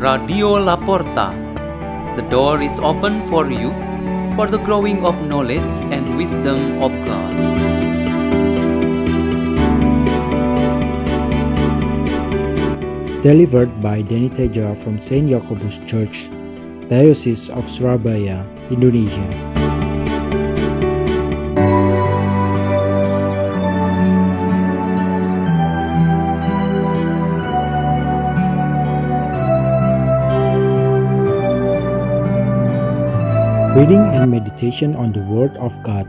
Radio La Porta. The door is open for you for the growing of knowledge and wisdom of God. Delivered by Deni Tedja from St. Jacobus Church, Diocese of Surabaya, Indonesia. Reading and meditation on the Word of God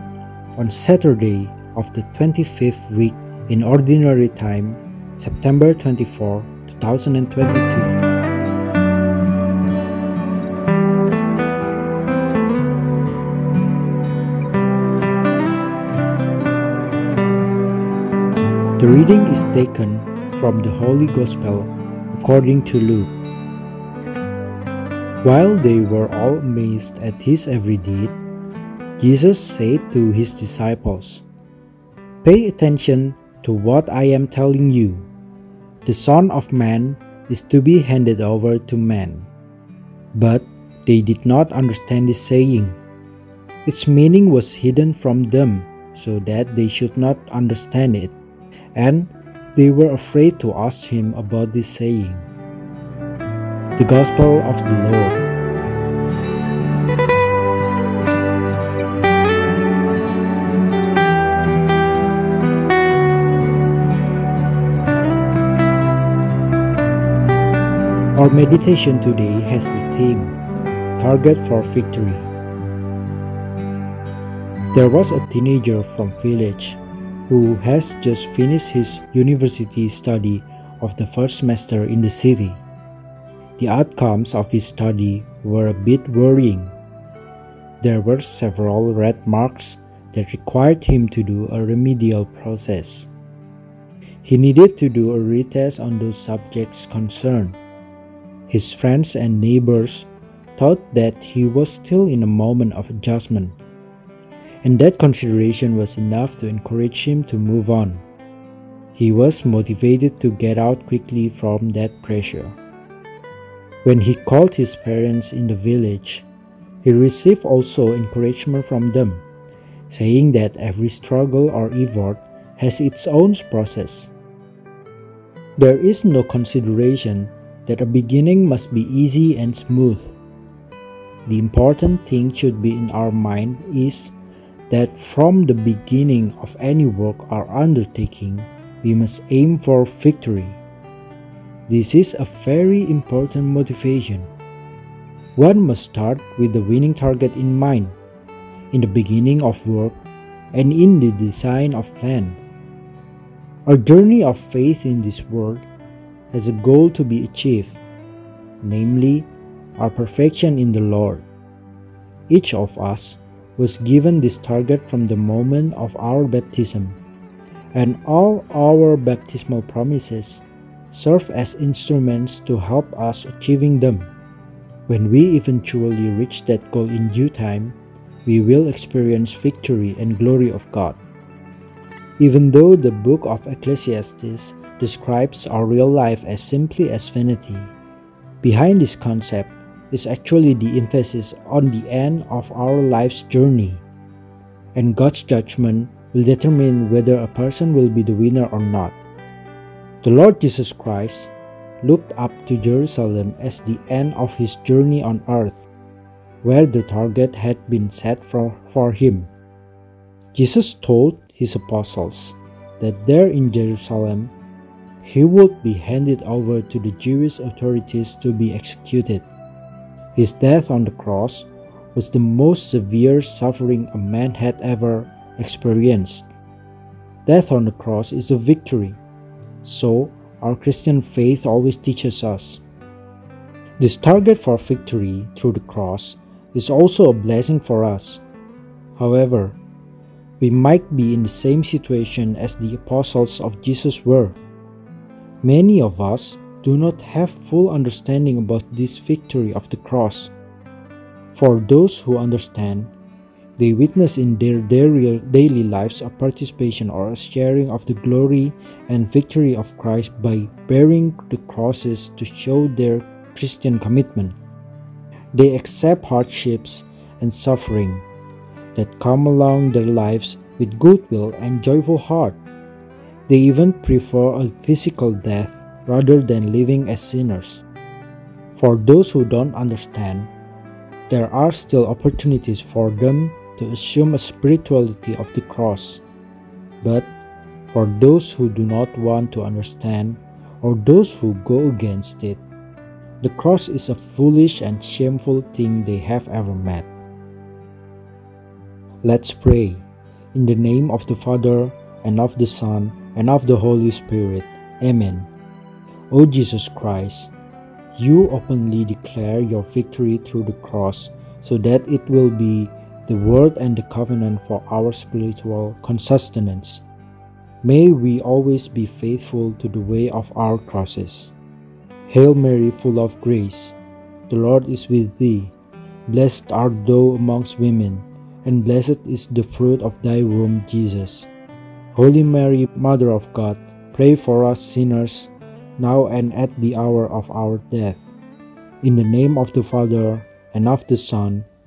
on Saturday of the 25th week in Ordinary Time, September 24, 2022. The reading is taken from the Holy Gospel according to Luke. While they were all amazed at his every deed, Jesus said to his disciples, Pay attention to what I am telling you. The Son of Man is to be handed over to men. But they did not understand this saying. Its meaning was hidden from them so that they should not understand it, and they were afraid to ask him about this saying. The Gospel of the Lord. Our meditation today has the theme Target for Victory. There was a teenager from village who has just finished his university study of the first semester in the city. The outcomes of his study were a bit worrying. There were several red marks that required him to do a remedial process. He needed to do a retest on those subjects concerned. His friends and neighbors thought that he was still in a moment of adjustment, and that consideration was enough to encourage him to move on. He was motivated to get out quickly from that pressure. When he called his parents in the village, he received also encouragement from them, saying that every struggle or effort has its own process. There is no consideration that a beginning must be easy and smooth. The important thing should be in our mind is that from the beginning of any work or undertaking, we must aim for victory. This is a very important motivation. One must start with the winning target in mind, in the beginning of work, and in the design of plan. Our journey of faith in this world has a goal to be achieved, namely, our perfection in the Lord. Each of us was given this target from the moment of our baptism, and all our baptismal promises serve as instruments to help us achieving them. When we eventually reach that goal in due time, we will experience victory and glory of God. Even though the book of Ecclesiastes describes our real life as simply as vanity, behind this concept is actually the emphasis on the end of our life's journey. And God's judgment will determine whether a person will be the winner or not. The Lord Jesus Christ looked up to Jerusalem as the end of his journey on earth, where the target had been set for, for him. Jesus told his apostles that there in Jerusalem he would be handed over to the Jewish authorities to be executed. His death on the cross was the most severe suffering a man had ever experienced. Death on the cross is a victory, so our Christian faith always teaches us. This target for victory through the cross is also a blessing for us. However, we might be in the same situation as the apostles of Jesus were. Many of us do not have full understanding about this victory of the cross. For those who understand, they witness in their daily lives a participation or a sharing of the glory and victory of Christ by bearing the crosses to show their Christian commitment. They accept hardships and suffering that come along their lives with goodwill and joyful heart. They even prefer a physical death rather than living as sinners. For those who don't understand, there are still opportunities for them to assume a spirituality of the cross. But for those who do not want to understand or those who go against it, the cross is a foolish and shameful thing they have ever met. Let's pray. In the name of the Father, and of the Son, and of the Holy Spirit. Amen. O Jesus Christ, you openly declare your victory through the cross so that it will be the word and the covenant for our spiritual sustenance. May we always be faithful to the way of our crosses. Hail Mary, full of grace, the Lord is with thee. Blessed art thou amongst women and blessed is the fruit of thy womb, Jesus. Holy Mary, Mother of God, pray for us sinners, now and at the hour of our death. In the name of the Father, and of the Son,